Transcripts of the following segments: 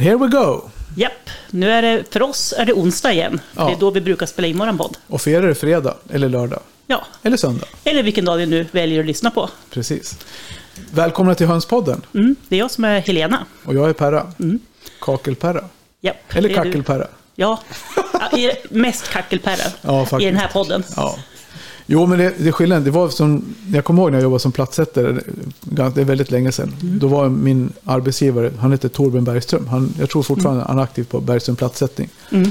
And here we go! Japp, nu är det, för oss är det onsdag igen. Ja. Det är då vi brukar spela in våran podd. Och för er är det fredag, eller lördag, Ja, eller söndag. eller vilken dag ni nu väljer att lyssna på. Precis. Välkomna till Hönspodden. Mm, det är jag som är Helena. Och jag är Perra. Kakelperra. Japp, Eller är du. Kackelperra. Ja, mest kackelperra Ja, i den här podden. Ja. Jo, men det, det är skillnaden. Det var som, jag kommer ihåg när jag jobbade som plattsättare, det är väldigt länge sedan. Då var min arbetsgivare, han hette Torben Bergström. Han, jag tror fortfarande han är aktiv på Bergström Plattsättning. Mm.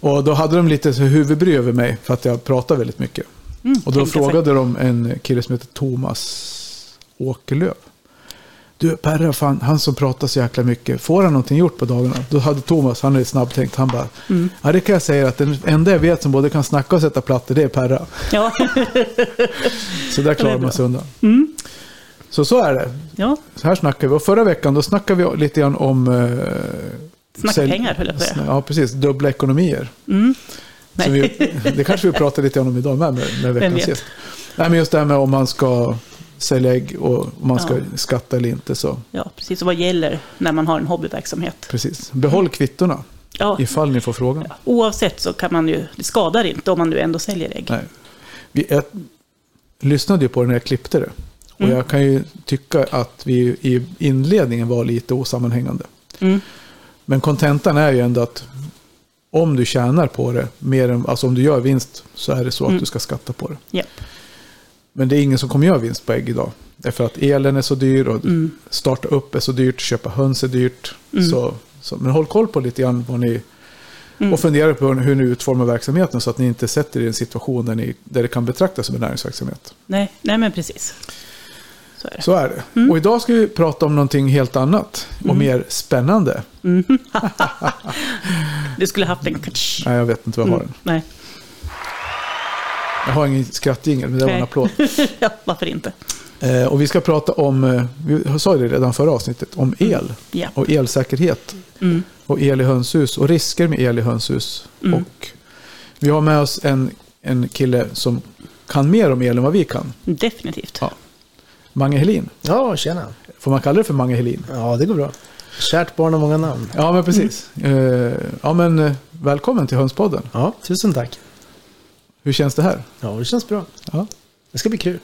Och då hade de lite huvudbry över mig för att jag pratar väldigt mycket. Mm, Och då sig. frågade de en kille som heter Thomas Åkerlöv. Du Perre, fan, han som pratar så jäkla mycket, får han någonting gjort på dagarna? Då hade Thomas, han är snabbtänkt, han bara, Mm. ja det kan jag säga att den enda jag vet som både kan snacka och sätta plattor, det är Perra. Ja, Så där klarar man sig undan. Mm. Så så är det. ja. Så här snackar vi. Och förra veckan då snackade vi lite grann om... Eh, snacka sälj- pengar höll jag på säga. Ja, precis. Dubbla ekonomier. Mm. Vi, det kanske vi pratar lite grann om idag med, med, med veckans gäst. Nej, men just det här med om man ska sälja ägg och om man ska Ja. skatta eller inte. Så Ja, precis. Och vad gäller när man har en hobbyverksamhet? precis. Behåll kvittorna Ja, ifall ni får frågan. oavsett så kan man ju, det skadar inte om man nu ändå säljer ägg. Nej. Vi, jag lyssnade ju på det när jag klippte det. Och Mm. jag kan ju tycka att vi i inledningen var lite osammanhängande. Mm. Men kontentan är ju ändå att om du tjänar på det, mer än, alltså om du gör vinst, så är det så att Mm. du ska skatta på det. Japp. Men det är ingen som kommer göra vinst på ägg idag. Därför att elen är så dyr och Mm. starta upp är så dyrt, köpa höns är dyrt. Mm. Så, så, men håll koll på lite grann vad ni... Mm. Och fundera på hur ni utformar verksamheten så att ni inte sätter er i en situation där, ni, där det kan betraktas som en näringsverksamhet. Nej, nej, men precis. Så är det. Så är det. Och idag ska vi prata om någonting helt annat och mer spännande. Du skulle haft en. Nej, jag vet inte vad jag har den. Nej, Jag har ingen skrattjingel, men det var en applåd. ja, varför inte? Eh, och vi ska prata om, eh, vi sa det redan förra avsnittet, om el. Ja. Och elsäkerhet. Mm. Och el i hönshus och risker med el i hönshus. Mm. Och vi har med oss en, en kille som kan mer om el än vad vi kan. Definitivt. Ja. Mange Helin. Ja, tjena. Får man kalla det för Mange Helin? Ja, det går bra. Kärt barn har många namn. Ja, men precis. Eh, ja, men eh, välkommen till Hönspodden. Ja, tusen tack. Hur känns det här? Ja, det känns bra. Ja, Det ska bli kul.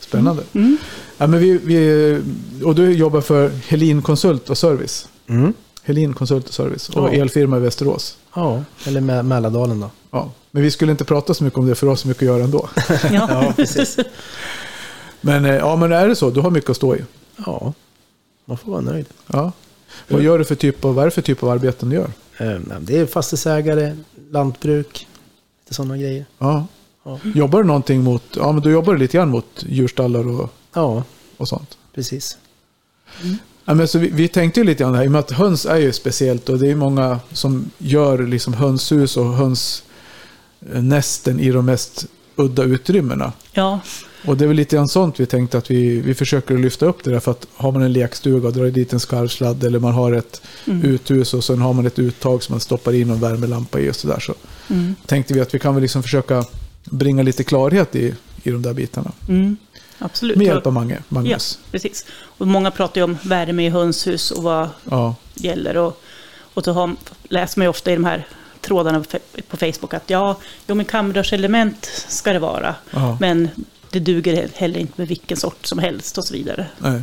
spännande. Mm. Ja, men vi, vi, och du jobbar för Helin Konsult och Service. Mm. Helin Konsult och Service och Ja. elfirma i Västerås. Ja, eller Mä- Mälardalen då. Ja. Men vi skulle inte prata så mycket om det för oss har mycket att göra ändå. Ja. Ja, precis. Men, eh, ja, men är det så? Du har mycket att stå i. Ja, man får vara nöjd. Ja. Vad gör du för typ av, vad är det för typ av arbeten du gör? Eh, Det är fastighetsägare, lantbruk, lite sådana grejer. Ja. Ja, Jobbar du någonting mot, ja men då jobbar du lite grann mot djurstallar och, ja och sånt. precis. Ja, men så vi, vi tänkte ju lite grann här, i och med att höns är ju speciellt och det är många som gör liksom hönshus och hönsnästen i de mest udda utrymmena. ja, Och det är väl lite grann sånt vi tänkte att vi, vi försöker lyfta upp det där. För att har man en lekstuga och drar dit en skarvsladd eller man har ett Mm. uthus och sen har man ett uttag som man stoppar in en värmelampa i och sådär. Så Mm. tänkte vi att vi kan väl liksom försöka bringa lite klarhet i, i de där bitarna. Mm. absolut. Med hjälp av Mange, Ja, Magnus. precis. Och många pratar ju om värme i hönshus och vad Ja. gäller. Och, och så har, läser man ju ofta i de här trådarna på Facebook att ja, jo, men kamrörselement ska det vara. Ja. Men det duger he- heller inte med vilken sort som helst och så vidare. Nej.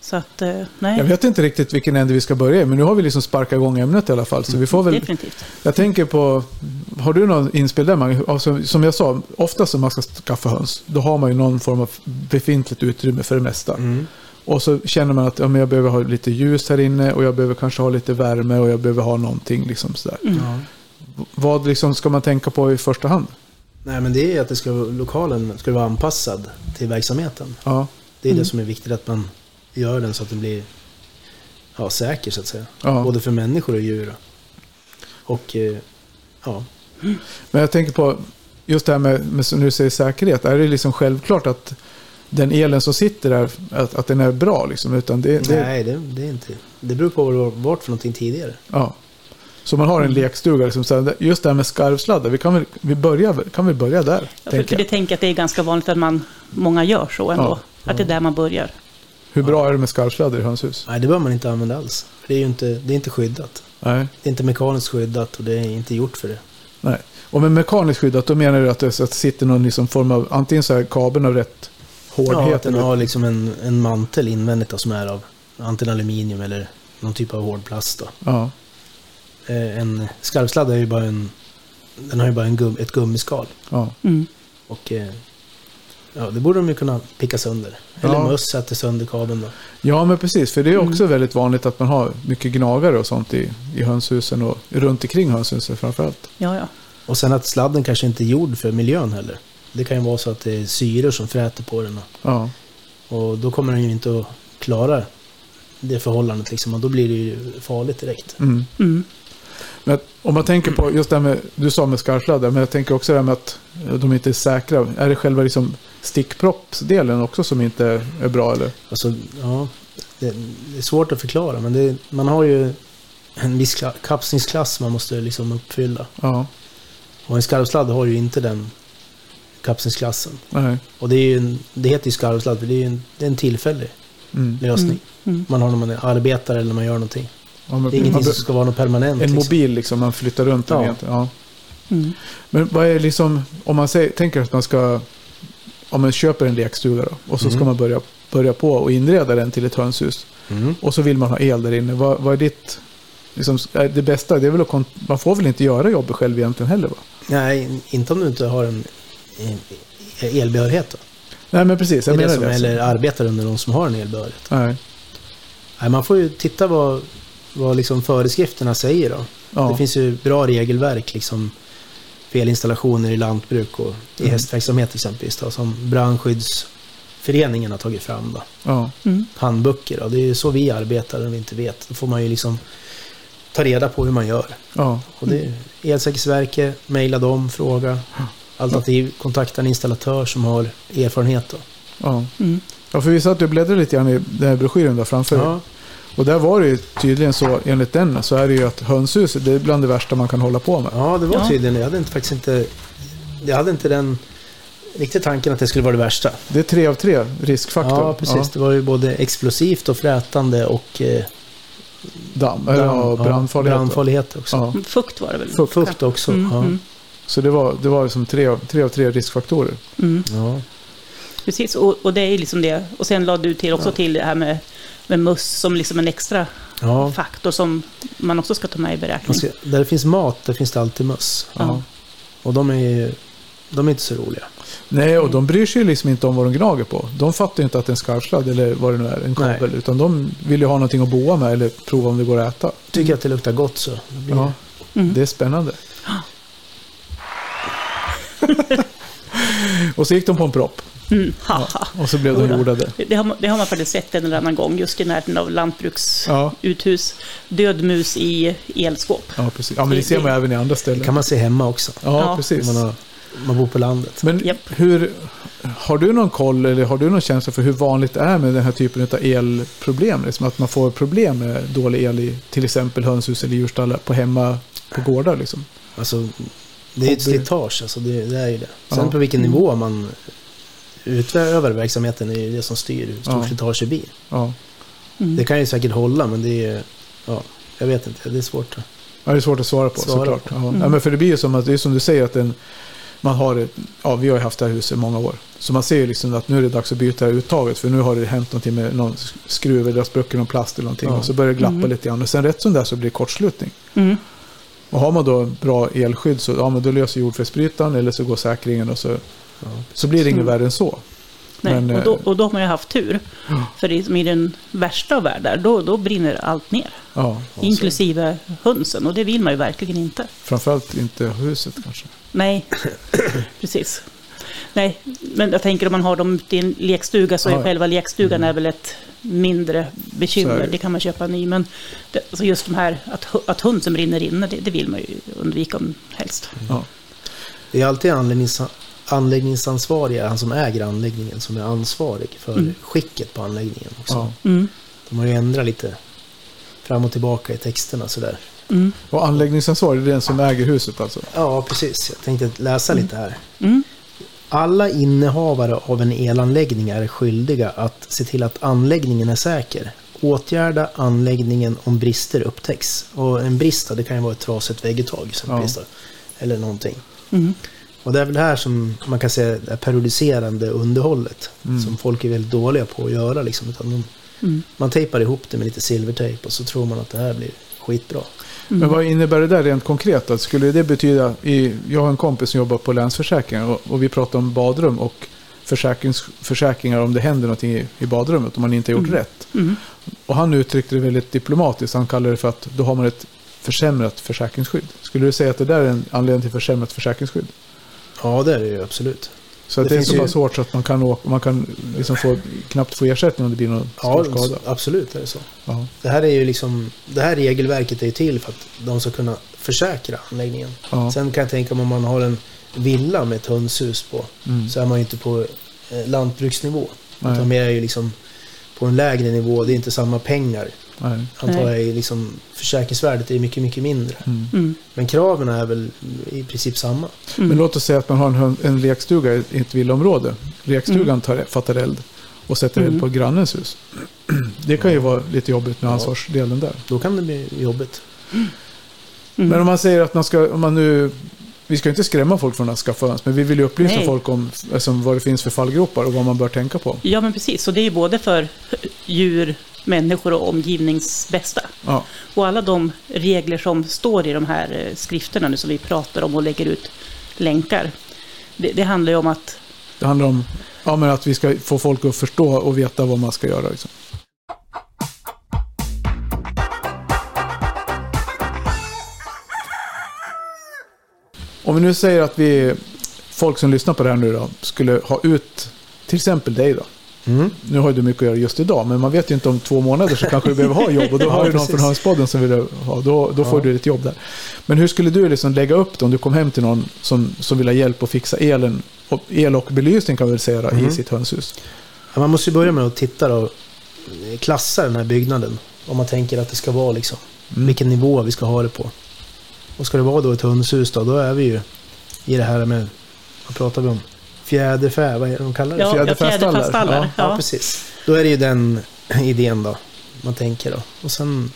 Så att, eh, nej. Jag vet inte riktigt vilken ände vi ska börja i, men nu har vi liksom sparkat igång ämnet i alla fall. Så vi får väl, Definitivt. jag tänker på, har du någon inspel där Mange? Alltså, som jag sa, oftast om man ska skaffa höns, då har man ju någon form av befintligt utrymme för det mesta. Mm. Och så känner man att ja, men jag behöver ha lite ljus här inne och jag behöver kanske ha lite värme och jag behöver ha någonting. Liksom sådär. Mm. Vad liksom ska man tänka på i första hand? Nej, men det är att det ska, lokalen ska vara anpassad till verksamheten. Ja, Det är Mm. det som är viktigt, att man gör den så att den blir ja, säker så att säga. ja. Både för människor och djur. Och eh, ja, Men jag tänker på just det här med, med när du säger säkerhet. Är det liksom självklart att den elen som sitter där, att, att den är bra? Liksom, utan det, det, nej det, det är inte. Det beror på vad det har varit för någonting tidigare. Ja. Så man har en lekstuga, liksom, så just det här med skarvsladdar, vi kan väl, vi börja, kan vi börja där? Ja, för, tänker för det jag. tänker att det är ganska vanligt att man, många gör så ändå. Ja, Att det är där man börjar. Hur bra är det med skarvsladdar i hönshus? Nej, det bör man inte använda alls. Det är ju inte, det är inte skyddat. Nej. Det är inte mekaniskt skyddat och det är inte gjort för det. Och med mekaniskt skyddat, då menar du att det, att det sitter någon liksom form av, antingen så här kabeln av rätt hårdhet Ja, att den eller... har liksom en, en mantel invändigt då, som är av antingen aluminium eller någon typ av hård plast. Då. Ja, Eh, En skarvsladd är ju bara en, den har ju bara en gum, ett gummiskal. ja. Mm. Och eh, ja, det borde de ju kunna picka sönder. Eller Ja. möss sätter sönder kabeln då. ja, men precis. För det är Mm. också väldigt vanligt att man har mycket gnagare och sånt i, i hönshusen och runt omkring hönshusen framförallt. Ja, ja. Och sen att sladden kanske inte är gjord för miljön heller. Det kan ju vara så att det är syror som fräter på den. Ja, Och då kommer den ju inte att klara det förhållandet liksom. Och då blir det ju farligt direkt. mm. Mm. Men om man tänker på just det här med, du sa med skarvsladdar, men jag tänker också det här med att de inte är säkra. Är det själva liksom stickproppsdelen också som inte är bra eller? Alltså, ja, det, det är svårt att förklara. Men det, man har ju en viss kla- kapslingsklass man måste liksom uppfylla. Ja, Och en skarvsladd har ju inte den kapslingsklassen. nej. Och det, är ju en, det heter ju skarvsladd för det är ju en, det är en tillfällig Mm. lösning. Mm. Man har när man arbetar eller när man gör någonting. Ja, men, Det är ingenting man som ska vara något permanent. en liksom. mobil liksom, man flyttar runt den Ja. egentligen. Ja. Mm. Men vad är liksom, om man säger, tänker att man ska, om man köper en lekstuga då, och så ska Mm. man börja, börja på och inreda den till ett hönshus. Mm. Och så vill man ha el där inne. Vad, vad är ditt, liksom, är det bästa? Det är väl att, man får väl inte göra jobbet själv egentligen heller va? Nej, inte om du inte har en, elbehörighet. Då. Nej men precis, Det jag är det menar som, det. eller arbetar under någon som har en elbehörighet. Nej. Nej, man får ju titta vad, vad liksom föreskrifterna säger då. Ja. Det finns ju bra regelverk liksom för elinstallationer i lantbruk och i Mm. hästverksamhet exempelvis. Då, som brandskyddsföreningen har tagit fram. Då. Ja. Mm. Handböcker. Då. Det är ju så vi arbetar om vi inte vet. Då får man ju liksom ta reda på hur man gör. Ja. Och det är Elsäkerhetsverket, mejla dem, fråga. Alternativ kontakta en installatör som har erfarenhet. Då. Ja. Mm. ja, för vi satt och bläddrade lite grann i den här broschyren där framför. Ja, Och där var det ju tydligen så, enligt den, så är det ju att hönshuset, det är bland det värsta man kan hålla på med. ja, det var Ja. tydligen det. Jag hade inte, faktiskt inte... Jag hade inte den riktigt tanken att det skulle vara det värsta. Det är tre av tre riskfaktor. Ja, precis. Det var ju både explosivt och frätande och eh, Damm, eller ja, brandfarlighet. brandfarlighet också. Ja. Fukt var det väl? Fukt. Fukt också. Mm, ja. mm, Så det var, det var som tre av, tre av tre riskfaktorer. mm. Ja. Precis, och, och det är liksom det. Och sen lade du till också till det här med, med möss som liksom en extra Ja. faktor som man också ska ta med i beräkning. Man ska, där det finns mat, där finns det alltid möss. Ja. Och de är de är inte så roliga. Nej, och de bryr sig ju liksom inte om vad de gnager på. De fattar ju inte att det är en skarvsladd eller vad det nu är, en kabel. Utan de vill ju ha någonting att boa med eller prova om det går att äta. Tycker att det luktar gott så. Det blir, Ja, Mm. det är spännande. och så gick de på en propp. Mm, haha. Och så blev de jordade. Det, har, man- det har man faktiskt sett en eller annan gång, just i närheten av lantbruksuthus. Ja, Död mus i elskåp. ja, precis. Ja, men det ser man även i andra det ställen. kan man se hemma också. Ja, Ja. precis. Man, har, man bor på landet. Men Japp. hur, har du någon koll eller har du någon känsla för hur vanligt det är med den här typen av elproblem? Liksom att man får problem med dålig el i till exempel hönshus eller djurstallar på hemma på gårdar liksom. Alltså, det är ett slitage, alltså det, det är ju det. Sen Ja. på vilken nivå man utövar verksamheten är ju det som styr hur stort Ja. slitage det blir. Ja. Mm. Det kan ju säkert hålla, men det är... Ja, jag vet inte. Det är svårt. ja, det är svårt att svara på Svara såklart. på. Ja. Mm. Ja, men för det blir ju som att det är som du säger att den, man har ja vi har haft det här huset i många år. Så man ser ju liksom att nu är det dags att byta uttaget för nu har det hänt någonting med någon skruv eller spruckit någon plast eller någonting. Ja. Och så börjar det glappa Mm. lite grann och sen rätt som det så blir det kortslutning. Mm. Och har man då bra elskydd så ja, men då löser jordfelsbrytaren eller så går säkringen och så, Ja. så blir det inget värre än så. Nej, Men, och, då, eh, och då har man ju haft tur. Ja. För i den värsta av världar, då, då brinner allt ner. Ja, så- inklusive hönsen. Och det vill man ju verkligen inte. framförallt inte huset kanske. Nej, precis. Nej, men jag tänker om man har dem ute i en lekstuga så är Ja, själva lekstugan är väl ett mindre bekymmer. det. Det kan man köpa ny. Men det, alltså just de här att, att hönsen brinner inne, det, det vill man ju undvika om helst. Ja. Det är alltid anläggnings, anläggningsansvariga, han som äger anläggningen, som är ansvarig för Mm. skicket på anläggningen också. Ja. Mm. De har ju ändrat lite fram och tillbaka i texterna sådär. Mm. Och anläggningsansvarig är den som äger huset alltså. Ja, precis. Jag tänkte läsa lite här. Mm. Alla innehavare av en elanläggning är skyldiga att se till att anläggningen är säker. Åtgärda anläggningen om brister upptäcks. Och en brist, det kan ju vara ett trasigt vägguttag exempelvis. då, Eller någonting. Mm. Och det är väl här som man kan säga det periodiserande underhållet. Mm. Som folk är väldigt dåliga på att göra. Liksom, utan de, Mm. man tejpar ihop det med lite silvertejp och så tror man att det här blir skitbra. Men vad innebär det där rent konkret? Då? Skulle det betyda, i, jag har en kompis som jobbar på Länsförsäkringar och, och vi pratar om badrum och försäkringar om det händer någonting i, i badrummet om man inte har gjort Mm. rätt. Mm. Och han uttryckte det väldigt diplomatiskt. Han kallade det för att då har man ett försämrat försäkringsskydd. Skulle du säga att det där är en anledning till försämrat försäkringsskydd? Ja, det är det ju absolut. Så Det det, är så ju- pass hårt så att man kan, åka, man kan liksom få, knappt få ersättning om det blir någon Ja, stor skada. absolut är det så. Ja. Det här är ju liksom, det här regelverket är ju till för att de ska kunna försäkra anläggningen. Ja. Sen kan jag tänka mig om man har en villa med ett hönshus på, Mm. så är man ju inte på eh, lantbruksnivå. Nej. Utan mer är ju liksom på en lägre nivå, det är inte samma pengar. Nej. Antar jag är liksom, försäkringsvärdet är mycket, mycket mindre. Mm. Mm. Men kraven är väl i princip samma. Mm. Men låt oss säga att man har en, en lekstuga i ett villaområde. Lekstugan tar, fattar eld och sätter eld Mm. på grannens hus. Det kan ju vara lite jobbigt med ansvarsdelen där. Då kan det bli jobbigt. Mm. Men om man säger att man ska, om man nu, vi ska inte skrämma folk från att skaffa höns, men vi vill ju upplysa Nej. folk om alltså, vad det finns för fallgropar och vad man bör tänka på. Ja, men precis. Och det är ju både för djur, människor och omgivningsbästa. Ja, Och alla de regler som står i de här eh, skrifterna nu som vi pratar om och lägger ut länkar. Det, det handlar ju om att det handlar om ja, men att vi ska få folk att förstå och veta vad man ska göra. Liksom. Om vi nu säger att vi, folk som lyssnar på det här nu då, skulle ha ut till exempel dig då. Mm. Nu har du mycket att göra just idag, men man vet ju inte om två månader så kanske du behöver ha jobb. Och då Ja, har du någon från Hönspodden som vill ha. Då, då får Ja. du ett jobb där. Men hur skulle du liksom lägga upp det om du kom hem till någon som, som vill ha hjälp att fixa elen, och, el och belysning kan vi väl säga då, i Mhm. sitt hönshus? Ja, man måste ju börja med att titta och klassa den här byggnaden. Om man tänker att det ska vara liksom. Mm. Vilken nivå vi ska ha det på. Och ska det vara då ett hönshus då, då är vi ju i det här med, vad pratar vi om? Fjäderfä, vad är det de kallar det? ja, fjäderfästallar. fjäderfästallar. Ja, Ja, Ja, precis. Då är det ju den idén då, man tänker då. Och sen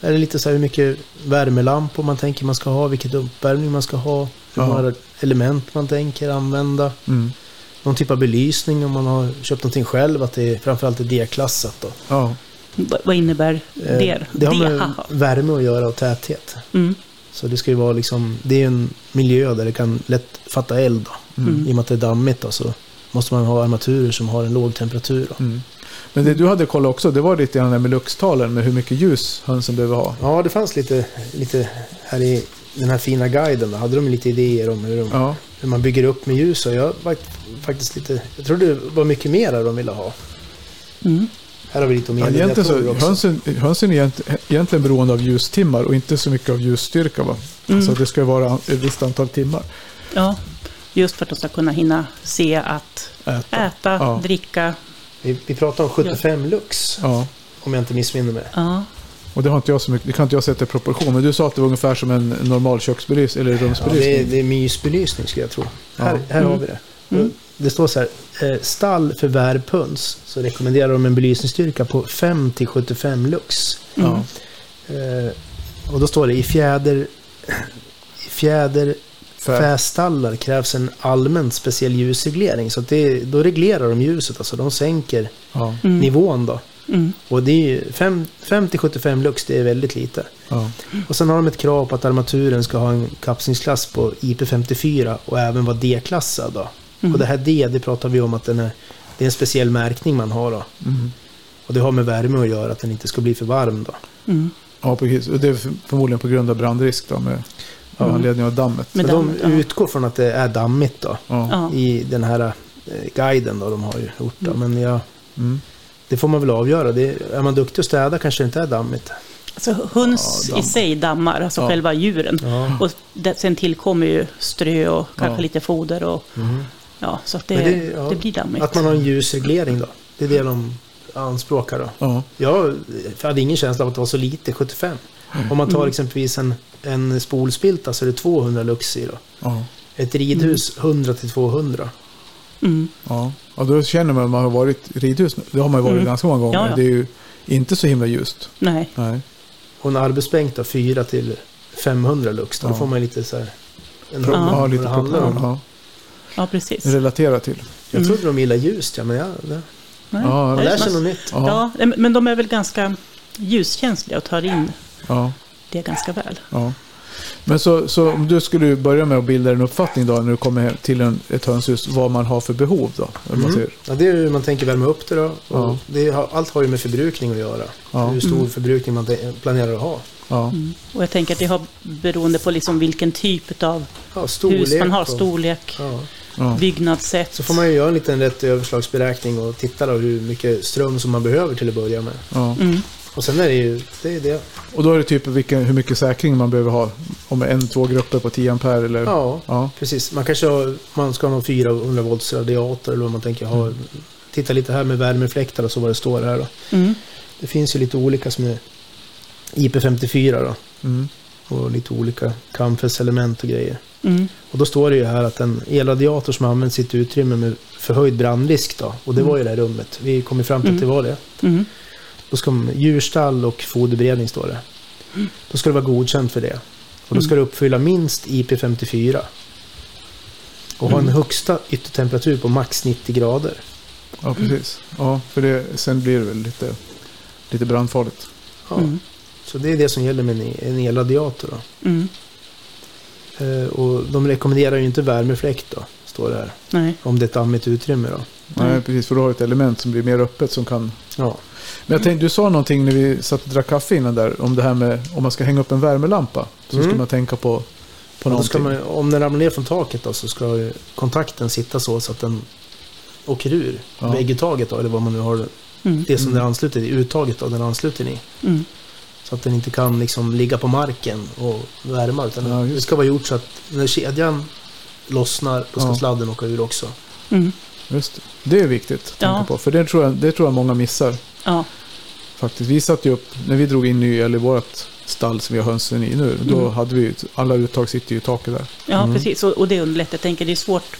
är det lite så här hur mycket värmelampor man tänker man ska ha, vilket uppvärmning man ska ha, hur många element man tänker använda. Mm. Någon typ av belysning om man har köpt någonting själv, att det är framförallt är D-klassat då. Ja. Va- Vad innebär Eh, det? Det har med värme att göra och täthet. Mm. Så det ska ju vara liksom, det är en miljö där det kan lätt fatta eld då. Mm. I och med att det är dammigt då, så måste man ha armaturer som har en låg temperatur då. Mm. Men det du hade kollat också, det var lite grann det med luxtalen med hur mycket ljus hönsen behöver ha. Ja, det fanns lite, lite här i den här fina guiden. Då hade de lite idéer om hur, de, Ja. hur man bygger upp med ljus. Och jag var faktiskt lite... Jag trodde det var mycket mer de ville ha. Mm. Här har vi lite om Ja, egentligen elradiatorer så, också. hönsen, hönsen är egent- egentligen beroende av ljustimmar och inte så mycket av ljusstyrka. Va? Mm. Alltså det ska vara ett visst antal timmar. Ja, just för att de ska kunna hinna se att Äta. äta, Ja. dricka. Vi, vi pratar om 75 lux, Ja. om jag inte missminner mig. Ja. Och det, har inte jag så mycket, det kan inte jag sätta i proportion. Men du sa att det var ungefär som en normal köksbelysning eller Ja, rumsbelysning. det, är, det är mysbelysning skulle jag tro. Ja. Här, här Mm. har vi det. Mm. Det står så här. Eh, stall för värphöns. Så rekommenderar de en belysningsstyrka på 5 till 75 lux. Mm. Ja. Eh, och då står det i fjäder... I fjäder Fä- fästallar krävs en allmän speciell ljusreglering. Så att det, då reglerar de ljuset. Alltså de sänker Ja. Mm. nivån då. Mm. Och det är ju 5, 5 till 75 lux, det är väldigt lite. Ja. Och sen har de ett krav på att armaturen ska ha en kapslingsklass på IP54 och även vara D-klassad. Då. Mm. Och det här D, det pratar vi om att den är, det är en speciell märkning man har då. Mm. Och det har med värme att göra, att den inte ska bli för varm då. Mm. ja, precis. Och det är för- förmodligen på grund av brandrisk då, med, Ja. anledning av dammet. Med dammet, de ja. utgår från att det är dammigt då. Ja. I den här eh, guiden då de har ju gjort då. Men ja, Mm. det får man väl avgöra. Det, är man duktig att städa kanske det inte är dammigt. Alltså höns Ja, i sig dammar, alltså Ja. själva djuren. Ja. Och sen tillkommer ju strö och kanske Ja. lite foder och Mhm. Ja, så att det, det, det- ja. blir dammigt. Att man har en ljusreglering då. Det är det de anspråkar då. Ja. Jag hade ingen känsla av att det var så lite, 75. Om man tar Mm. exempelvis en, en spolspilta så är det 200 lux i då. Ja. Ett ridhus 100 till 200. Mm. Ja. Och då känner man att man har varit i ridhus. Det har man ju varit Mm. ganska många gånger. Ja, ja. Det är ju inte så himla ljust. Nej. Nej. Och en arbetsbänk då, 4 till 500 lux. Då Ja. får man lite så här... En Ja. ja, Ja, lite det handlar om. Ja. Precis. Relatera till. Jag Mm. trodde de gillade ljust, ja, men jag, det, Nej. Ja, man lär sig något nytt. Ja. Ja, men de är väl ganska ljuskänsliga och tar in Ja. det ganska väl. Ja. Men så, så om du skulle börja med att bilda en uppfattning då när du kommer hem till en, ett hönshus, vad man har för behov då? Om man Mm. säger. Ja, det är hur man tänker värma upp det då. Och Ja. det har, allt har ju med förbrukning att göra. Ja. Hur stor Mm. förbrukning man planerar att ha. Ja. Mm. Och jag tänker att det har beroende på liksom vilken typ av Ja, storlek. hus man har, och- storlek, Ja. Ja. byggnadssätt. Så får man ju göra en liten rätt överslagsberäkning och titta då hur mycket ström som man behöver till att börja med. Ja. Mm. Och sen är det ju, det är det. Och då är det typ vilken, hur mycket säkring man behöver ha. Om en, två grupper på 10 ampere eller? Ja, Ja. precis. Man kanske har, man ska ha någon 400 volts radiator eller vad man tänker ha. Titta lite här med värmefläktar och så vad det står här då. Mm. Det finns ju lite olika som är IP54 då. Mm. Och lite olika kamfästelement och grejer. Mm. Och då står det ju här att en elradiator som används i ett utrymme med förhöjd brandrisk då. Och det var ju det här rummet. Vi kom ju fram till att Mm. det var det. Mm. Då ska man, djurstall och foderberedning står det. Då ska det vara godkänt för det. Och då ska det uppfylla minst IP54. Och ha en Mm. högsta yttertemperatur på max 90 grader. ja, precis. Ja, för det, sen blir det väl lite, lite brandfarligt. Ja. Mm. Så det är det som gäller med en, en elradiator då. Mm. Eh, och de rekommenderar ju inte värmefläkt då, står det här. Nej. Om det är ett dammigt utrymme då. Nej, Mm. precis. För då har du ett element som blir mer öppet som kan... Ja, Men jag tänkte, du sa någonting när vi satt och drack kaffe innan där. Om det här med om man ska hänga upp en värmelampa. Så ska Mm. man tänka på, på ska någonting. man, om den ramlar ner från taket då, så ska ju kontakten sitta så, så att den åker ur Ja. vägguttaget då, eller vad man nu har Mm. det som Mm. den ansluter i, uttaget då, den ansluter i. Mm. Så att den inte kan liksom ligga på marken och värma. Utan Ja, det ska vara gjort så att när kedjan lossnar, då ska Ja. sladden åka ur också. Mm. Just det. det är viktigt att tänka Ja. på. För det tror, jag, det tror jag många missar. Ja. Faktiskt. Vi satte ju upp, när vi drog in ny el i vårt stall som vi har hönsen i nu. Då Mm. hade vi alla uttag sitter ju i taket där. Ja, Mm. precis. Och, och det underlättar. Jag tänker det är svårt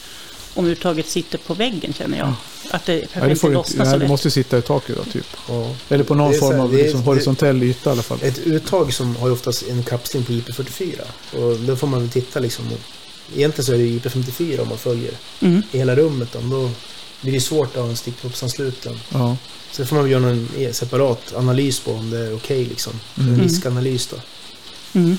om uttaget sitter på väggen känner jag. Att det Nej, kanske det, inte får du inte, lossnar så nej, det lätt. måste sitta i taket då, typ. Ja. Eller på någon form här, av är- liksom, horisontell yta i alla fall. Ett uttag som har oftast en kapsling på IP44. Och då får man väl titta liksom. Egentligen så är det ju IP54 om man följer Mm. i hela rummet. Då, då blir det svårt att ha en stickproppsansluten. Ja. Så det får man väl göra en separat analys på om det är okej liksom. Mm. En riskanalys då. Mm.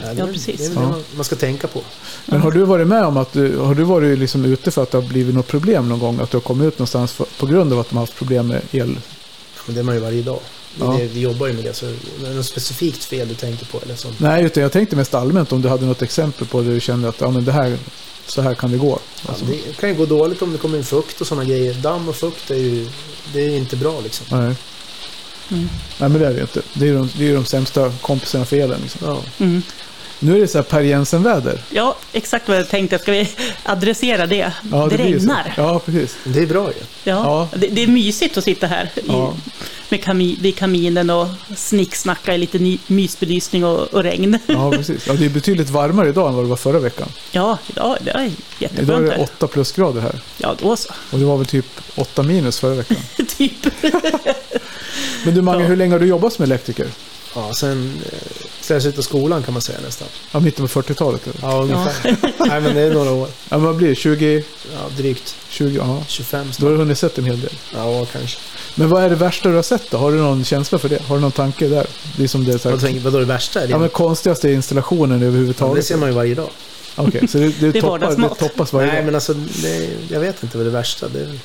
Ja, det Ja, är- precis. Det är det man, ska tänka på. Men har du varit med om att du, har du varit liksom ute för att det har blivit något problem någon gång? Att du har kommit ut någonstans för, på grund av att de har haft problem med el? Men det är man ju varje dag. Ja. det, vi jobbar ju med det. Så är det något specifikt fel du tänker på? Eller så. Nej, utan jag tänkte mest allmänt om du hade något exempel på det du kände att ja, men det här, så här kan det gå. Alltså, Ja, det kan ju gå dåligt om det kommer in fukt och sådana grejer. Damm och fukt är ju det är inte bra liksom. nej. Mm. nej, men det är det ju inte. Det är ju de, det är ju de sämsta kompisarna för elen. Liksom. Ja. Mm. Nu är det så här Per Jensen-väder. Ja, exakt vad jag tänkte. Ska vi adressera det? Ja, det så. regnar. Ja, precis. Det är bra ju. Ja, Ja. Det, det är mysigt att sitta här i, Ja. med kami, vid kaminen och snicksnacka i lite ny, mysbelysning och, och regn. Ja, precis. Ja, det är betydligt varmare idag än vad det var förra veckan. Ja, idag det är Idag är jätteskönt det här. 8 plusgrader här. Ja, då så. Och det var väl typ 8 minus förra veckan. typ. Men du Mange, Ja. hur länge har du jobbat som elektriker? Ja, sen eh, sen jag slutade skolan kan man säga nästan. Ja, mitten på 40-talet? eller? Ja, ungefär. Nej, men det är några år. Ja, vad blir det? 20? Ja, drygt 20? Ja. 25 Då snart. har du hunnit sett en hel del. Ja, kanske. Men vad är det värsta du har sett då? Har du någon känsla för det? Har du någon tanke där? Det är som det är så Vad tänker Vadå det värsta? Är det? ja, men konstigaste installationen Ja, överhuvudtaget. det ser man ju varje dag. Okej, så det, det, Det är toppar, det toppas varje Nej, dag? men alltså, det, jag vet inte vad det värsta det är.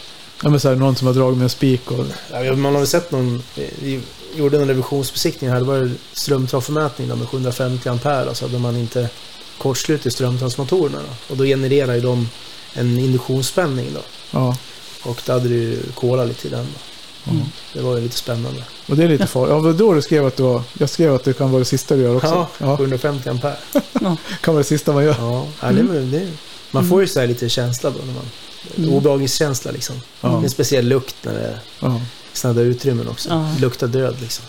Ja, men så här, någon som har dragit med en spik och... Ja, man har väl sett någon, vi gjorde en revisionsbesiktning här, det var strömtrafomätning då med 750 ampere, alltså hade man inte kortslut i strömtransmotorerna då. Och då genererar ju de en induktionsspänning då. Ja, Och då hade det ju kolat lite i den då. Mm. Det var ju lite spännande. och det är lite farligt. Ja, då du skrev att det var... Jag skrev att det kan vara det sista du gör också. Ja, Ja, 750 ampere. kan vara det sista man gör. Ja, ja det, är väl- det, man får ju så här lite känsla då när man... Mm. Obehagskänsla liksom. Ja. En speciell lukt när det är Ja, där utrymmen också. Ja. Luktar död liksom.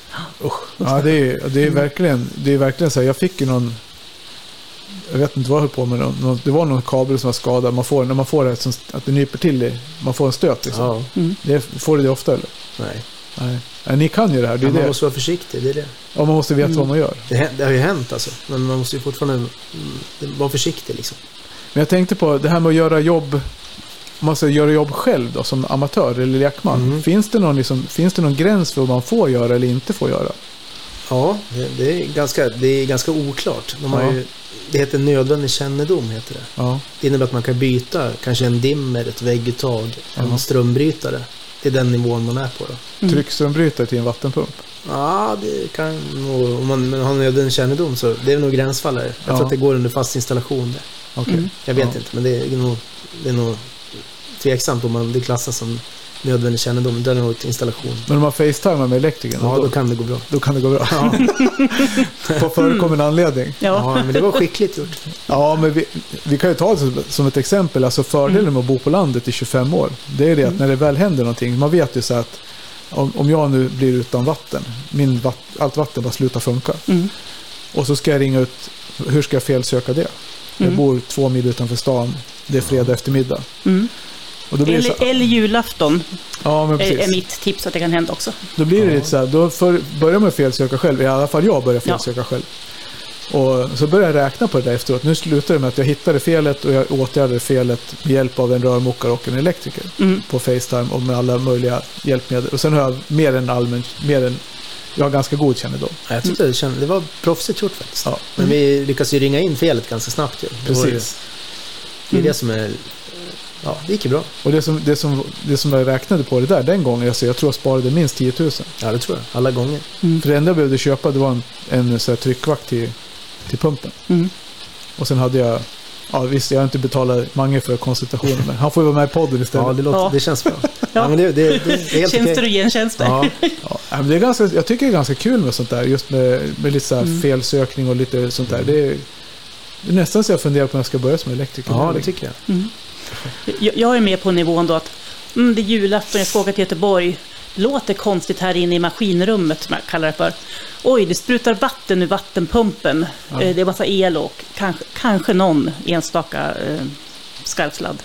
ja det, är, det är verkligen, det är verkligen så här. Jag fick ju någon... jag vet inte vad jag höll på med, någon, det var någon kabel som var skadad. Man får, när man får det, som, att det nyper till i, man får en stöt liksom. Ja, Mm. Det, får du det ofta eller? nej. Nej. Nej, ni kan ju det här, det Men man det. måste vara försiktig, det är det. Ja, man måste veta Mm. vad man gör. Det, det har ju hänt alltså. Men man måste ju fortfarande mm, vara försiktig liksom. Men jag tänkte på det här med att göra jobb, om man ska göra jobb själv då, som amatör eller lekman. Mm. Finns, det någon liksom, finns det någon gräns för vad man får göra eller inte får göra? Ja, det, det, är, ganska, det är ganska oklart. De har Ja. ju, det heter nödvändig kännedom. Heter det. Ja, det innebär att man kan byta kanske en dimmer, ett vägguttag, Ja. en strömbrytare. Det är den nivån man är på då. Mm. tryckströmbrytare till en vattenpump. Ja, det kan nog, om man har nödvändig kännedom så det är nog gränsfall här. Jag Ja. tror att det går under fast installation. Det. Okej. Mm. Jag vet Ja. inte, men det är nog, det är nog tveksamt om man, det klassas som nödvändig kännedom. Det är nog ett installation. Men om man facetimar med elektrikern, Ja, då, då kan det gå bra. då kan det gå bra. Ja, På förekommande anledning. Ja. ja men det var skickligt gjort. Ja, men vi, vi kan ju ta det som, som ett exempel. Alltså fördelen med att bo på landet i 25 år, det är det att när det väl händer någonting, man vet ju så att om, om jag nu blir utan vatten, min vatt, allt vatten bara slutar funka. Mm. Och så ska jag ringa ut, hur ska jag felsöka det? Jag Mm. bor två mil utanför stan, det är fredag eftermiddag. Mm. Och då blir det så, Eller, eller julafton ja, men är, är precis. mitt tips att det kan hända också. Då blir det Ja. lite så här, då för, börjar man felsöka själv, i alla fall jag börjar Ja. felsöka själv. Och så börjar jag räkna på det där efteråt. Nu slutar det med att jag hittade felet och jag åtgärdade felet med hjälp av en rörmokare och en elektriker Mm. på Facetime och med alla möjliga hjälpmedel. Och sen har jag mer än allmän, mer än, jag har ganska god kännedom. Ja, Jag tyckte det, kände, det var proffsigt gjort faktiskt. Ja. Men vi lyckades ju ringa in felet ganska snabbt ju. Det, ju, Precis. det är Mm. det som är... Ja, det gick ju bra. Och det som, det, som, det som jag räknade på det där den gången, alltså jag tror jag sparade minst 10 000. Ja, det tror jag. Alla gånger. Mm. För det enda jag behövde köpa det var en, en så här tryckvakt till, till pumpen. Mm. Och sen hade jag, ja visst jag har inte betalat Mange för konsultationen, men han får ju vara med i podden istället. Ja, det, låter, Ja. det känns bra. ja. men det, det, det är helt Tjänster okej. och gentjänster. Ja, Ja, men det är ganska, jag tycker det är ganska kul med sånt där. Just med, med lite så här Mm. felsökning och lite sånt där. Det är, det är nästan så jag funderar på om jag ska börja som elektriker. ja, det tycker jag. Mm. Jag, jag är med på nivån då att mm, det är julafton, jag ska åka till Göteborg. Låter konstigt här inne i maskinrummet, som jag kallar det för. Oj, det sprutar vatten ur vattenpumpen. Ja. Eh, Det är massa el och kanske, kanske någon enstaka eh, skarvsladd.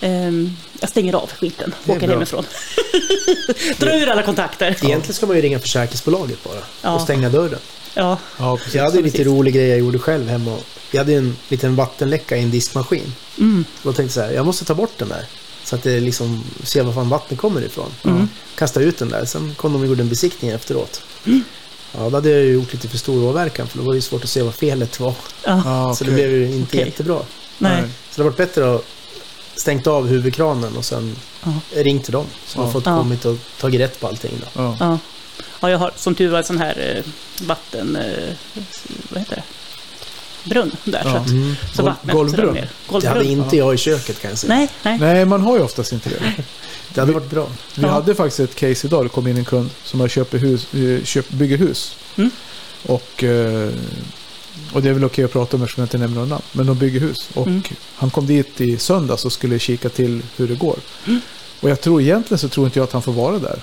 Ehm, jag stänger av skiten, är åker bra. hemifrån. Dra ur alla kontakter. Egentligen ska man ju ringa försäkringsbolaget bara Ja. och stänga dörren. Ja, Ja, precis. Jag hade ju lite rolig grej jag gjorde själv hemma. Vi hade en liten vattenläcka i en diskmaskin. mm, Så då tänkte jag så här, jag måste ta bort den där. Så att det liksom, se var fan vattnet kommer ifrån. Mm. Kasta ut den där. Sen kom de och gjorde en besiktning efteråt. Ja, då hade jag ju gjort lite för stor åverkan för då var det ju svårt att se vad felet var. Ja, Så okej. det blev ju inte Okej. jättebra. nej. Så det har varit bättre att stängt av huvudkranen och sen Ja. ringt till dem. Så de Ja. fått kommit och tagit rätt på allting då. Ja. Ja. ja, jag har som tur var en sån här eh, vatten... Eh, vad heter det? Brunn där. Ja. Så, att, Mm. så Gol- vattnet golvbrunn. Det hade inte jag i köket kan jag säga. Nej, nej. Nej, man har ju oftast inte det. Det hade varit bra. Vi Ja. hade faktiskt ett case idag. Det kom in en kund som har köpt hus, eh, köpt, bygger hus. Mm. Och, eh, och det är väl okej att prata om eftersom jag inte nämner några namn. Men de bygger hus. Och Mm. han kom dit i söndags och skulle kika till hur det går. Mm. Och jag tror egentligen så tror inte jag att han får vara där.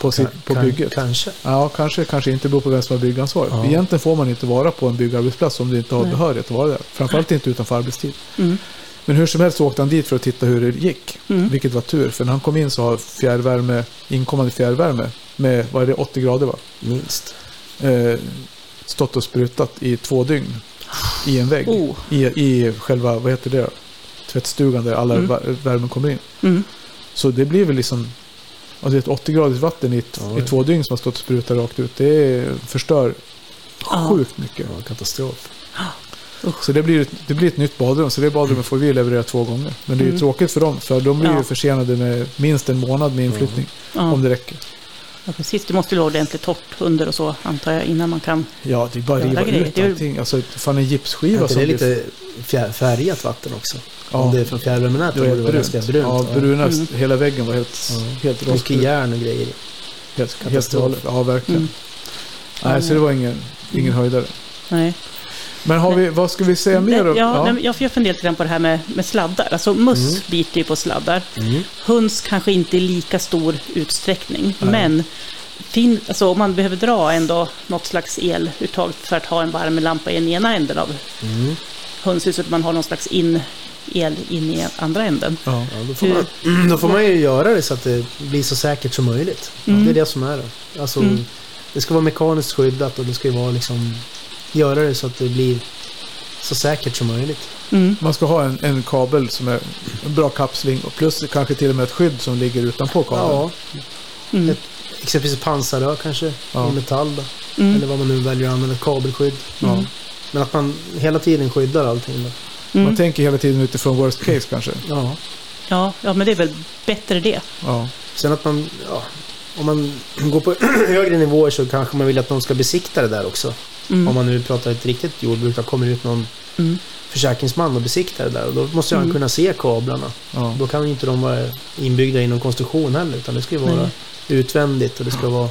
På, sitt, på bygget. Kanske. Ja, kanske, kanske inte beror på vem som har byggansvaret. Ja. Egentligen får man inte vara på en byggarbetsplats om du inte har Nej. behörighet att vara där. Framförallt inte utanför arbetstid. Mm. Men hur som helst så åkte han dit för att titta hur det gick. Mm. Vilket var tur, för när han kom in så har fjärrvärme, inkommande fjärrvärme med, vad är det, 80 grader va? Minst. Eh, stått och sprutat i två dygn. I en vägg. Oh. I, I själva, vad heter det? Tvättstugan där alla Mm. vär- värmen kommer in. Mm. Så det blir väl liksom, alltså ett 80 graders vatten i, Ja. i två dygn som har stått och sprutat rakt ut. Det förstör Ja. sjukt mycket. Ja, katastrof. Så det blir, ett, det blir ett nytt badrum. Så det badrummet får vi leverera två gånger. Men det är ju Mm. tråkigt för dem. För de blir ju Ja. försenade med minst en månad med inflyttning. Ja. Om det räcker. Ja, precis. Det måste ju vara ordentligt torrt under och så, antar jag, innan man kan... Ja, det är bara riva grejer. ut är allting. Alltså, fan en Är gipsskiva inte som det blir- lite fjär, färgat vatten också? Ja, Om det är från fjärrvärmenätet det borde var det helt brunt. ganska brunt. Ja, bruna, Mm. hela väggen var helt, Ja. helt Mycket rostfri. järn och grejer. Helt, helt Katastrof. galet. Ja, verkligen. Mm. Nej, så det var ingen, ingen Mm. höjdare. Nej. Men har vi, vad ska vi säga mer ja, nej, men jag funderar lite grann på det här med, med sladdar. Alltså möss Mm. biter ju på sladdar. Mm. Höns kanske inte i lika stor utsträckning. Nej. Men fin, alltså om man behöver dra ändå något slags eluttag för att ha en värmelampa i den ena änden av Mm. hönshuset, man har någon slags in, el in i andra änden. Ja. Ja, då, får man, då får man ju göra det så att det blir så säkert som möjligt. Mm. Det är det som är det. Alltså, Mm. Det ska vara mekaniskt skyddat och det ska ju vara liksom... Göra det så att det blir så säkert som möjligt. Mm. Man ska ha en, en kabel som är en bra kapsling och plus kanske till och med ett skydd som ligger utanpå kabeln. Ja, Mm. Ett- exempelvis pansarrör kanske Ja. i metall då. Mm. Eller vad man nu väljer att använda, ett kabelskydd. Mm. Men att man hela tiden skyddar allting då. Man Mm. tänker hela tiden utifrån worst case kanske. Ja. Ja, ja, men det är väl bättre det. Ja. Sen att man, ja, om man går på högre nivåer så kanske man vill att någon ska besikta det där också. Mm. Om man nu pratar ett riktigt jordbruk, då kommer ut någon Mm. försäkringsman och besiktar det där. Och då måste han Mm. kunna se kablarna. Ja. Då kan ju inte de vara inbyggda i någon konstruktion heller. Utan det ska ju vara Nej. utvändigt och det ska vara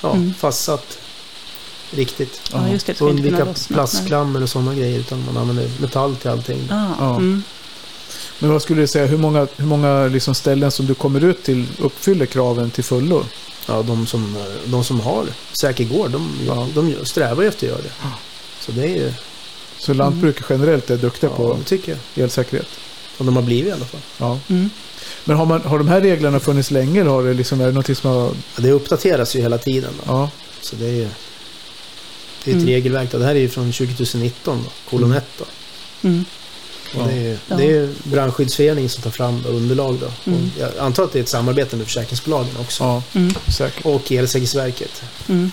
ja, Mm. fastsatt riktigt. Ja, just det. det Och undvika lossna. plastklam eller sådana grejer. Utan man använder metall till allting. Ah, Ja. Mm. Men vad skulle du säga, hur många, hur många liksom ställen som du kommer ut till uppfyller kraven till fullo? Ja, de som, de som har säker gård, de, Ja. de strävar ju efter att göra det. Så det är ju, Så lantbruk generellt är duktiga ja, på det tycker jag. elsäkerhet? Och de har blivit i alla fall. Ja. Mm. Men har, man, har de här reglerna funnits länge eller har det liksom, är det någonting som har... Ja, det uppdateras ju hela tiden. Då. Ja, Så det är ju det är ett Mm. regelverk. Då. Det här är ju från 2019, då, kolon Mm. 1. Mm. Ja. det är Ja. det är ju brandskyddsföreningen som tar fram underlag. Då. Mm. Och jag antar att det är ett samarbete med försäkringsbolagen också. ja Mm. Och Elsäkerhetsverket. Mm.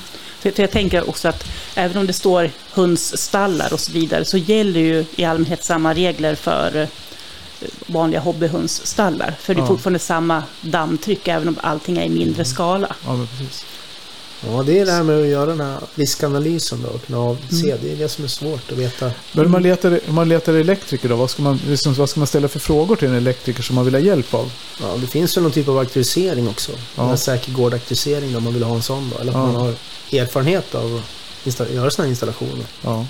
Jag tänker också att även om det står hönsstallar och så vidare så gäller ju i allmänhet samma regler för eh, vanliga hobbyhönsstallar. För det är Ja. fortfarande samma dammtryck även om allting är i mindre skala. Ja, men precis. Ja, det är det här med att göra den här riskanalysen då och kunna avse. Mm. Det är det som är svårt att veta. Men om man letar, om man letar elektriker då, vad ska, man, liksom, vad ska man ställa för frågor till en elektriker som man vill ha hjälp av? Ja, det finns ju någon typ av auktorisering också. Ja. Ja. Säker gårdauktorisering om man vill ha en sån då. Eller att Ja. man har erfarenhet av att göra sådana här installationer. Ja.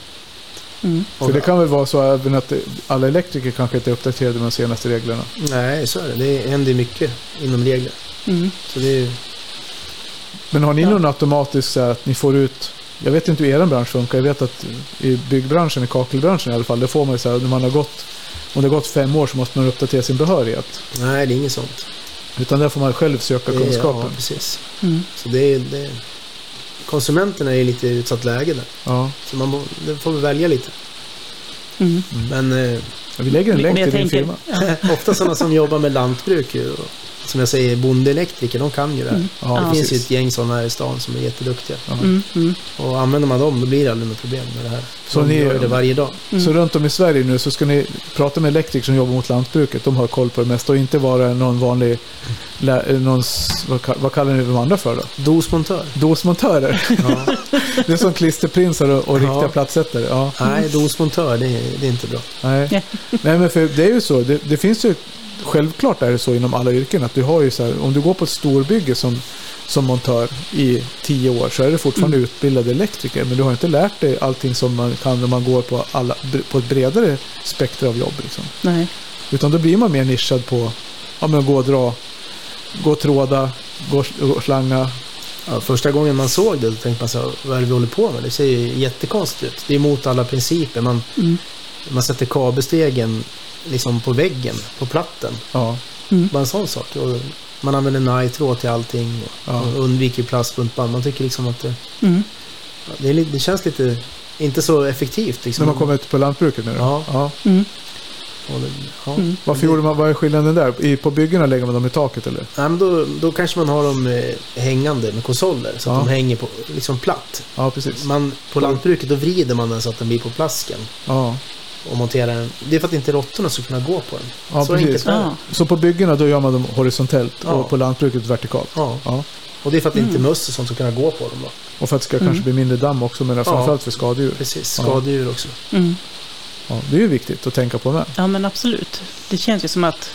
Mm. För det kan väl vara så även att alla elektriker kanske inte är uppdaterade med de senaste reglerna. Nej, så är det. Det händer mycket inom regler. Mm. Så det är. Men har ni Ja. någon automatisk så här att ni får ut... Jag vet inte hur er bransch funkar. Jag vet att i byggbranschen, i kakelbranschen i alla fall, det får man ju så här när man har gått... Om det har gått fem år så måste man uppdatera sin behörighet. Nej, det är inget sånt. Utan där får man själv söka Det kunskapen. ja, precis. Mm. Så det är... Det är... Konsumenterna är i lite utsatt läge där. Ja. Så man det får vi välja lite. Mm. Men eh, Vi lägger en länk till din firma. Ja. ofta sådana som jobbar med lantbruk och, som jag säger, bondeelektriker, de kan ju det här. Mm. Ja, det Ja. finns ju ett gäng sådana här i stan som är jätteduktiga. Ja. Mm. Mm. Och använder man dem, då blir det aldrig något problem med det här. Så de ni- gör det varje dag. Mm. Så runt om i Sverige nu så ska ni prata med elektriker som jobbar mot lantbruket. De har koll på det mesta och inte vara någon vanlig... eh, Någon, vad, ka- vad kallar ni de andra för då? Dosmontör. Dosmontörer. Ja. Det är som klisterprinsar och, och Ja. riktiga plattsättare. Ja, Nej, dosmontör, det är, det är inte bra. nej. Ja. nej, men för det är ju så. Det, det finns ju... Självklart är det så inom alla yrken att du har ju så här, om du går på ett storbygge som, som montör i tio år så är du fortfarande Mm. utbildad elektriker. Men du har inte lärt dig allting som man kan när man går på, alla, på ett bredare spektra av jobb. Liksom. Nej. Utan då blir man mer nischad på ja, men gå och dra, gå och tråda, gå och slanga. Ja, första gången man såg det, tänkte man så här, vad är det vi håller på med? Det ser ju jättekonstigt ut. Det är emot alla principer. Man, Mm. man sätter kabelstegen liksom på väggen, på platten. Ja, Mm. Bara en sån sak. Och man använder najtråd till allting. Och Ja. och undviker plastbuntband. Man tycker liksom att det, Mm. det, är, lite- det känns lite, inte så effektivt. Liksom. när man kommer ut på lantbruket nu. Ja. ja. Mm. Ja. Mm. Varför gjorde man, vad är skillnaden där? I, på byggena lägger man dem i taket eller? Nej, men då, då kanske man har dem eh, hängande med konsoler. Så att Ja. de hänger på, liksom platt. Ja, precis. Man, på lantbruket då vrider man den så att den blir på plasken. Ja, Och monterar den. Det är för att inte råttorna ska kunna gå på den. ja så precis. Ja. Så på byggena då gör man dem horisontellt Ja. och på lantbruket vertikalt. Ja. Ja. Och det är för att inte Mm. möss och sånt ska kunna gå på dem då. Och för att det ska Mm. kanske bli mindre damm också, men framförallt för skadedjur. Precis, Ja. skadedjur också. Mm. Ja, det är ju viktigt att tänka på med. Ja, men absolut. Det känns ju som att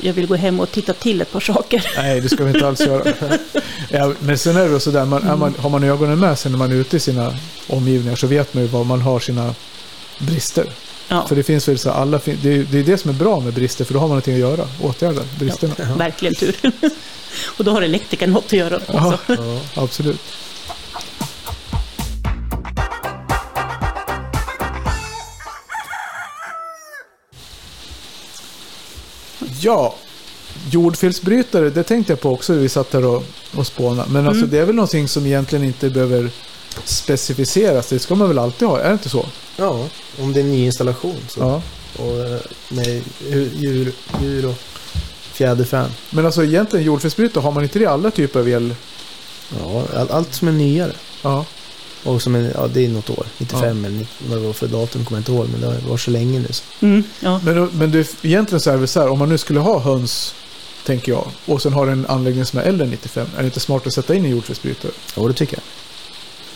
jag vill gå hem och titta till ett par saker. Nej, det ska vi inte alls göra. Ja, men sen är det så där, man, man, har man ögonen med sig när man är ute i sina omgivningar så vet man ju var man har sina brister. Ja. För det finns väl så alla, det, är, det är det som är bra med brister, för då har man någonting att göra. Åtgärda bristerna. Ja, Verkligen tur. och då har elektrikern något att göra också. Ja. absolut. Ja, jordfelsbrytare, det tänkte jag på också när vi satt här och, och spånade. Men alltså, det är väl någonting som egentligen inte behöver specificeras. Det ska man väl alltid ha, är det inte så? Ja, om det är en ny installation. Så. Ja. Och eh, med djur, djur, och fjäderfän. Men alltså egentligen jordfelsbrytare, har man inte det i alla typer av el? Ja, all, allt som är nyare. Ja, Och som är, ja, det är något år. 95 eller 90, vad det var för datum kommer jag inte ihåg. Men det var så länge nu. Så. Mm, ja. Men, men du, egentligen så är det så här, om man nu skulle ha höns, tänker jag, och sen har en anläggning som är äldre än 95, är det inte smart att sätta in en jordfelsbrytare? Ja, det tycker jag.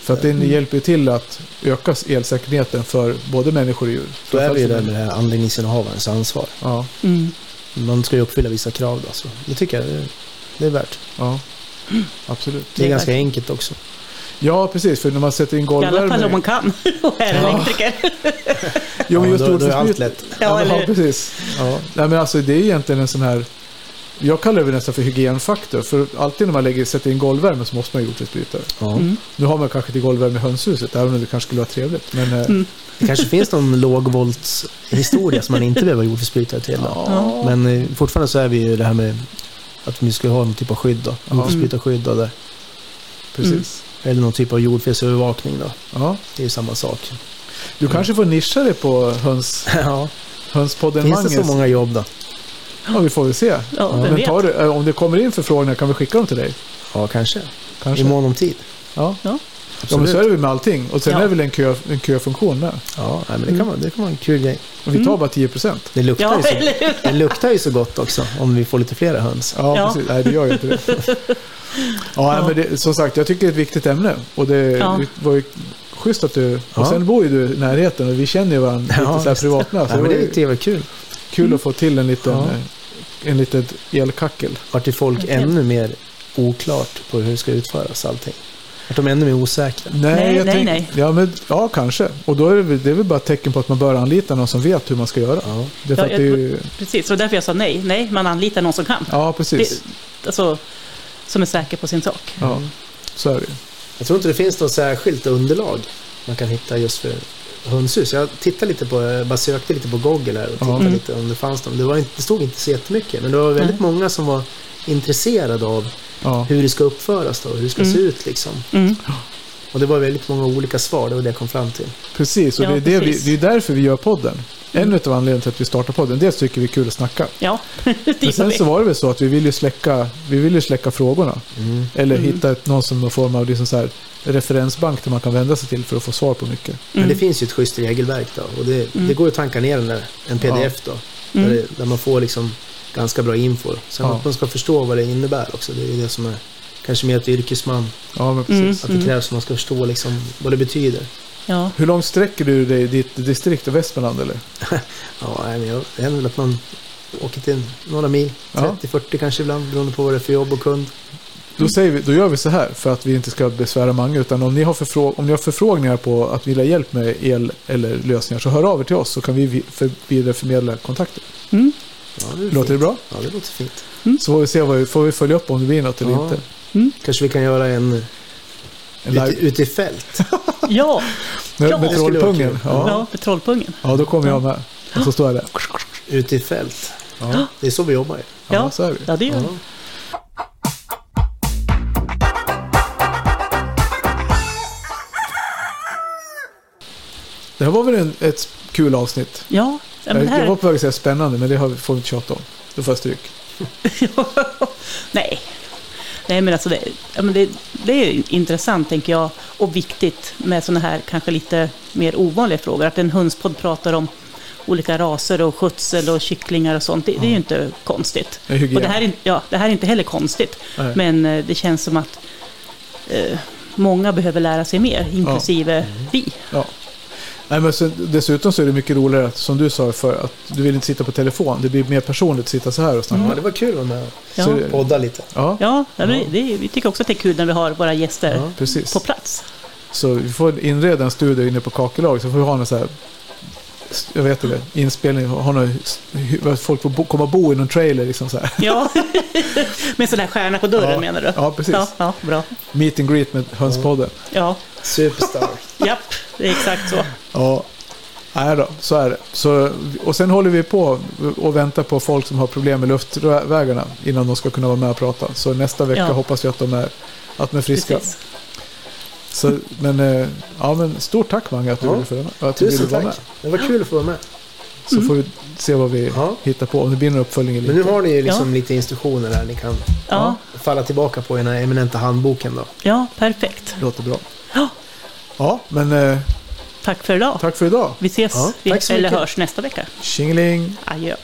För att det hjälper ju till att öka elsäkerheten för både människor och djur. Då är vi ju där Framförallt med det här anläggningsinnehavarens ansvar. Ja, Mm. Man ska ju uppfylla vissa krav då. Så det tycker jag det, det är värt. ja. Absolut. Det är, Det är ganska värt. enkelt också. Ja, precis. För när man sätter in I alla fall om golvvärme... man kan och är Ja. elektriker. Jo, men Ja, just då, då är allt lätt. Ja, Ja, ja, precis. Ja. Nej, men alltså det är egentligen en sån här... Jag kallar det nästan för hygienfaktor. För alltid när man lägger, sätter in golvvärme så måste man ha jordfelsbrytare. Ja. Mm. Nu har man kanske inte golvvärme i hönshuset, även om det kanske skulle vara trevligt. Men, eh, Mm. Det kanske finns någon lågvoltshistoria som man inte behöver jordfelsbrytare till. Ja. Men eh, fortfarande så är vi ju det här med att vi ska ha någon typ av skydd då. Jordfelsbrytarskydd där. precis. Eller någon typ av jordfelsövervakning då. Ja. Det är ju samma sak. Du kanske får nischa dig på höns, ja. hönspodden Finns det så många jobb då? Ja, vi får väl se. Ja, Men tar du, eh, om det kommer in förfrågningar kan vi skicka dem till dig? Ja, kanske. Kanske. I mån om tid. Ja. Ja. ja, men så är det väl med allting. Och sen Ja. är det väl en, kö, en köfunktion med. Ja, men det kan, vara, det kan vara en kul grej. Och vi tar Mm. bara 10 procent. Det luktar, Ja, ju så, det luktar ju så gott också om vi får lite flera höns. Ja, Ja. precis. Nej, det gör ju inte det. Ja, Ja. men det, som sagt, jag tycker det är ett viktigt ämne. Och det, Ja. det var ju schysst att du... Ja. Och sen bor ju du i närheten och vi känner ju varandra Ja, lite så här privatnära. Så Nej, men det är ju kul. Kul att få till en liten, Ja. eh, en liten elkackel. Vart är folk Verkligen. ännu mer oklart på hur det ska utföras allting. Vart de ännu mer osäkra. Nej, jag nej, tänk- nej. Ja, men, ja, kanske. Och då är det, väl- det är väl bara ett tecken på att man bör anlita någon som vet hur man ska göra. Ja. Det Ja, att det är jag- ju... Precis, och därför jag sa nej. Nej, man anlitar någon som kan. Ja, precis. Det, alltså, som är säker på sin sak. Ja, så är det ju. Jag tror inte det finns något särskilt underlag man kan hitta just för hönshus. Jag tittade lite på, bara sökte lite på Google här och tittade Mm. lite om det fanns någon. Det, var inte, det stod inte så jättemycket, men det var väldigt många som var intresserade av Ja. hur det ska uppföras då, hur det ska Mm. se ut liksom. Mm. Och det var väldigt många olika svar, det var det jag kom fram till. Precis, och Ja, det, är det, vi, precis. det är därför vi gör podden. En av anledningarna till att vi startar podden, dels tycker vi är kul att snacka. Ja, det Men sen vi. så var det väl så att vi ville släcka, vi ville släcka frågorna. Eller Mm. hitta ett, någon som någon form av liksom så här, referensbank där man kan vända sig till för att få svar på mycket. Men Mm. det finns ju ett schysst regelverk då. Och det, Mm. det går ju att tanka ner den där, en pdf då. Där, Mm. det, där man får liksom ganska bra info. Sen Ja. att man ska förstå vad det innebär också. Det är det som är kanske mer ett yrkesman. Ja, men Mm. Att det krävs att man ska förstå liksom vad det betyder. Ja. Hur långt sträcker du dig i ditt distrikt i Västmanland eller? Ja, jag händer väl att man åker till några mil. Ja. 30-40 kanske ibland beroende på vad det är för jobb och kund. Då, säger vi, då gör vi så här för att vi inte ska besvära många. Utan om ni, har förfrå- om ni har förfrågningar på att vilja hjälp med el eller lösningar så hör av er till oss så kan vi vi- för, vidareförmedla kontakter. Mm. Ja, det Låter det bra? Ja, det låter fint. Så får vi se vad vi, får vi följa upp om det blir något eller Ja. inte. Kanske vi kan göra en En ute, live, ute i fält. Ja, med, Ja. med trollpungen. Ja. ja, för trollpungen. ja, då kommer jag med. Och så står jag där. Ute i fält. Ja, Det är så vi jobbar ju. ja Ja. så är vi. Ja, det gör vi. Det här var väl en, ett kul avsnitt. Ja, men det jag, jag var här... på väg att säga spännande, men det får vi inte tjata om. Då får jag stryk. Nej. Nej, men alltså det, ja, det, det är intressant, tänker jag, och viktigt med sådana här kanske lite mer ovanliga frågor. Att en hönspodd pratar om olika raser och skötsel och kycklingar och sånt. Det, det är ju inte konstigt. Det. Och det här, är, ja, det här är inte heller konstigt. Nej. Men eh, det känns som att eh, många behöver lära sig mer, inklusive vi. Ja. Nej, men sen, dessutom så är det mycket roligare, att, som du sa för att du vill inte sitta på telefon. Det blir mer personligt att sitta så här och snacka. Ja, det var kul att vara med och Ja. Det- podda lite. Ja, Ja, ja. men Det, vi tycker också att det är kul när vi har våra gäster Ja. precis. på plats. Så vi får inreda en studio inne på Kakelaget så får vi ha en så här jag vet inte, inspelning, ha någon, folk får bo, komma och bo i någon trailer liksom så här. Ja, med sån här stjärna på dörren Ja, menar du? ja, precis. Ja, ja, bra. Meet and greet med Hönspodden. Ja, Superstar. japp, det är exakt så. Ja, nej då, så är det. Så, och sen håller vi på och väntar på folk som har problem med luftvägarna innan de ska kunna vara med och prata. Så nästa vecka Ja. hoppas vi att de är, att de är friska. Precis. Så, men, eh, ja, men stort tack Mange att du Ja. ville, för, att du Tusen ville vara tack. med. Det var kul att få vara med. Så får vi se vad vi Ja. hittar på, om det blir någon uppföljning eller Men nu har ni ju liksom lite instruktioner här ni kan Ja, falla tillbaka på i den här eminenta handboken då. ja, perfekt. Låter bra. Ja, Ja, men eh, tack för idag. tack för idag. Vi ses, Ja, vi, eller mycket. hörs nästa vecka. Tjingeling! Adjö.